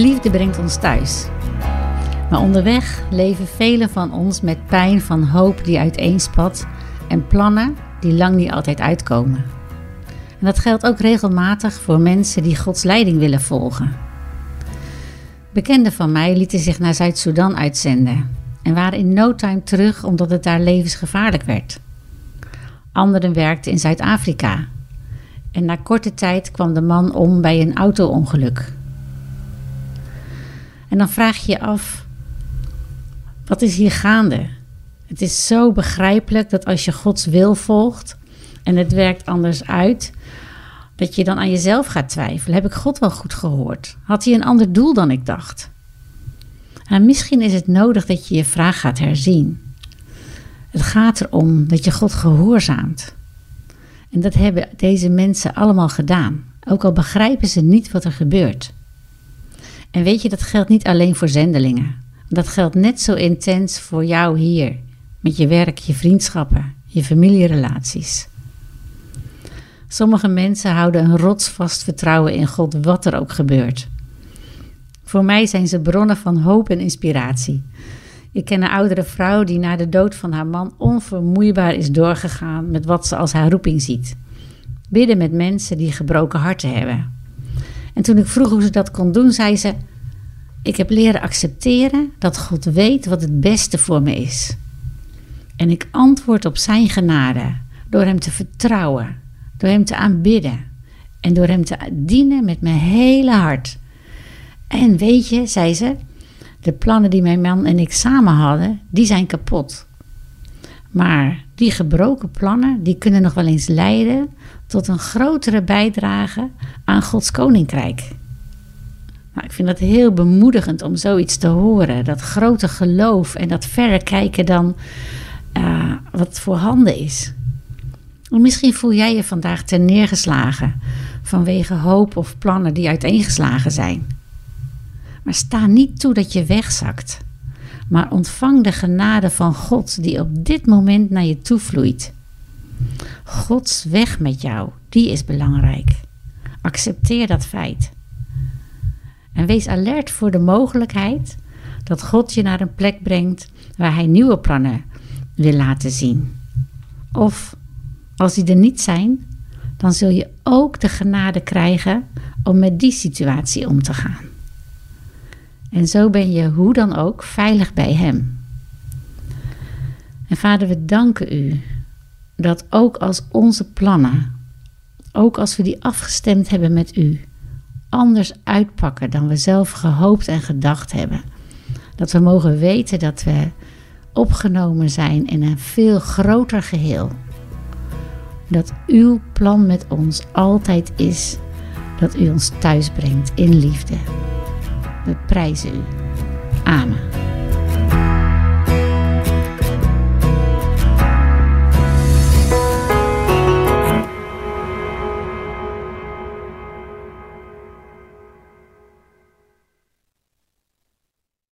Liefde brengt ons thuis. Maar onderweg leven velen van ons met pijn van hoop die uiteenspat en plannen die lang niet altijd uitkomen. En dat geldt ook regelmatig voor mensen die Gods leiding willen volgen. Bekenden van mij lieten zich naar Zuid-Soedan uitzenden en waren in no time terug omdat het daar levensgevaarlijk werd. Anderen werkten in Zuid-Afrika en na korte tijd kwam de man om bij een auto-ongeluk. En dan vraag je je af: wat is hier gaande? Het is zo begrijpelijk dat als je Gods wil volgt en het werkt anders uit, dat je dan aan jezelf gaat twijfelen. Heb ik God wel goed gehoord? Had hij een ander doel dan ik dacht? En misschien is het nodig dat je je vraag gaat herzien. Het gaat erom dat je God gehoorzaamt. En dat hebben deze mensen allemaal gedaan, ook al begrijpen ze niet wat er gebeurt. En weet je, dat geldt niet alleen voor zendelingen. Dat geldt net zo intens voor jou hier, met je werk, je vriendschappen, je familierelaties. Sommige mensen houden een rotsvast vertrouwen in God, wat er ook gebeurt. Voor mij zijn ze bronnen van hoop en inspiratie. Ik ken een oudere vrouw die na de dood van haar man onvermoeibaar is doorgegaan met wat ze als haar roeping ziet. Bidden met mensen die gebroken harten hebben. En toen ik vroeg hoe ze dat kon doen, zei ze: Ik heb leren accepteren dat God weet wat het beste voor me is. En ik antwoord op Zijn genade door Hem te vertrouwen, door Hem te aanbidden en door Hem te dienen met mijn hele hart. En weet je, zei ze, de plannen die mijn man en ik samen hadden, die zijn kapot. Maar die gebroken plannen, die kunnen nog wel eens leiden tot een grotere bijdrage aan Gods koninkrijk. Nou, ik vind dat heel bemoedigend om zoiets te horen. Dat grote geloof en dat verre kijken dan uh, wat voorhanden is. misschien voel jij je vandaag ten neergeslagen vanwege hoop of plannen die uiteengeslagen zijn. Maar sta niet toe dat je wegzakt. Maar ontvang de genade van God die op dit moment naar je toe vloeit. Gods weg met jou, die is belangrijk. Accepteer dat feit. En wees alert voor de mogelijkheid dat God je naar een plek brengt waar Hij nieuwe plannen wil laten zien. Of als die er niet zijn, dan zul je ook de genade krijgen om met die situatie om te gaan. En zo ben je hoe dan ook veilig bij Hem. En Vader, we danken U dat ook als onze plannen, ook als we die afgestemd hebben met U, anders uitpakken dan we zelf gehoopt en gedacht hebben. Dat we mogen weten dat we opgenomen zijn in een veel groter geheel. Dat uw plan met ons altijd is dat u ons thuis brengt in liefde. We prijzen u.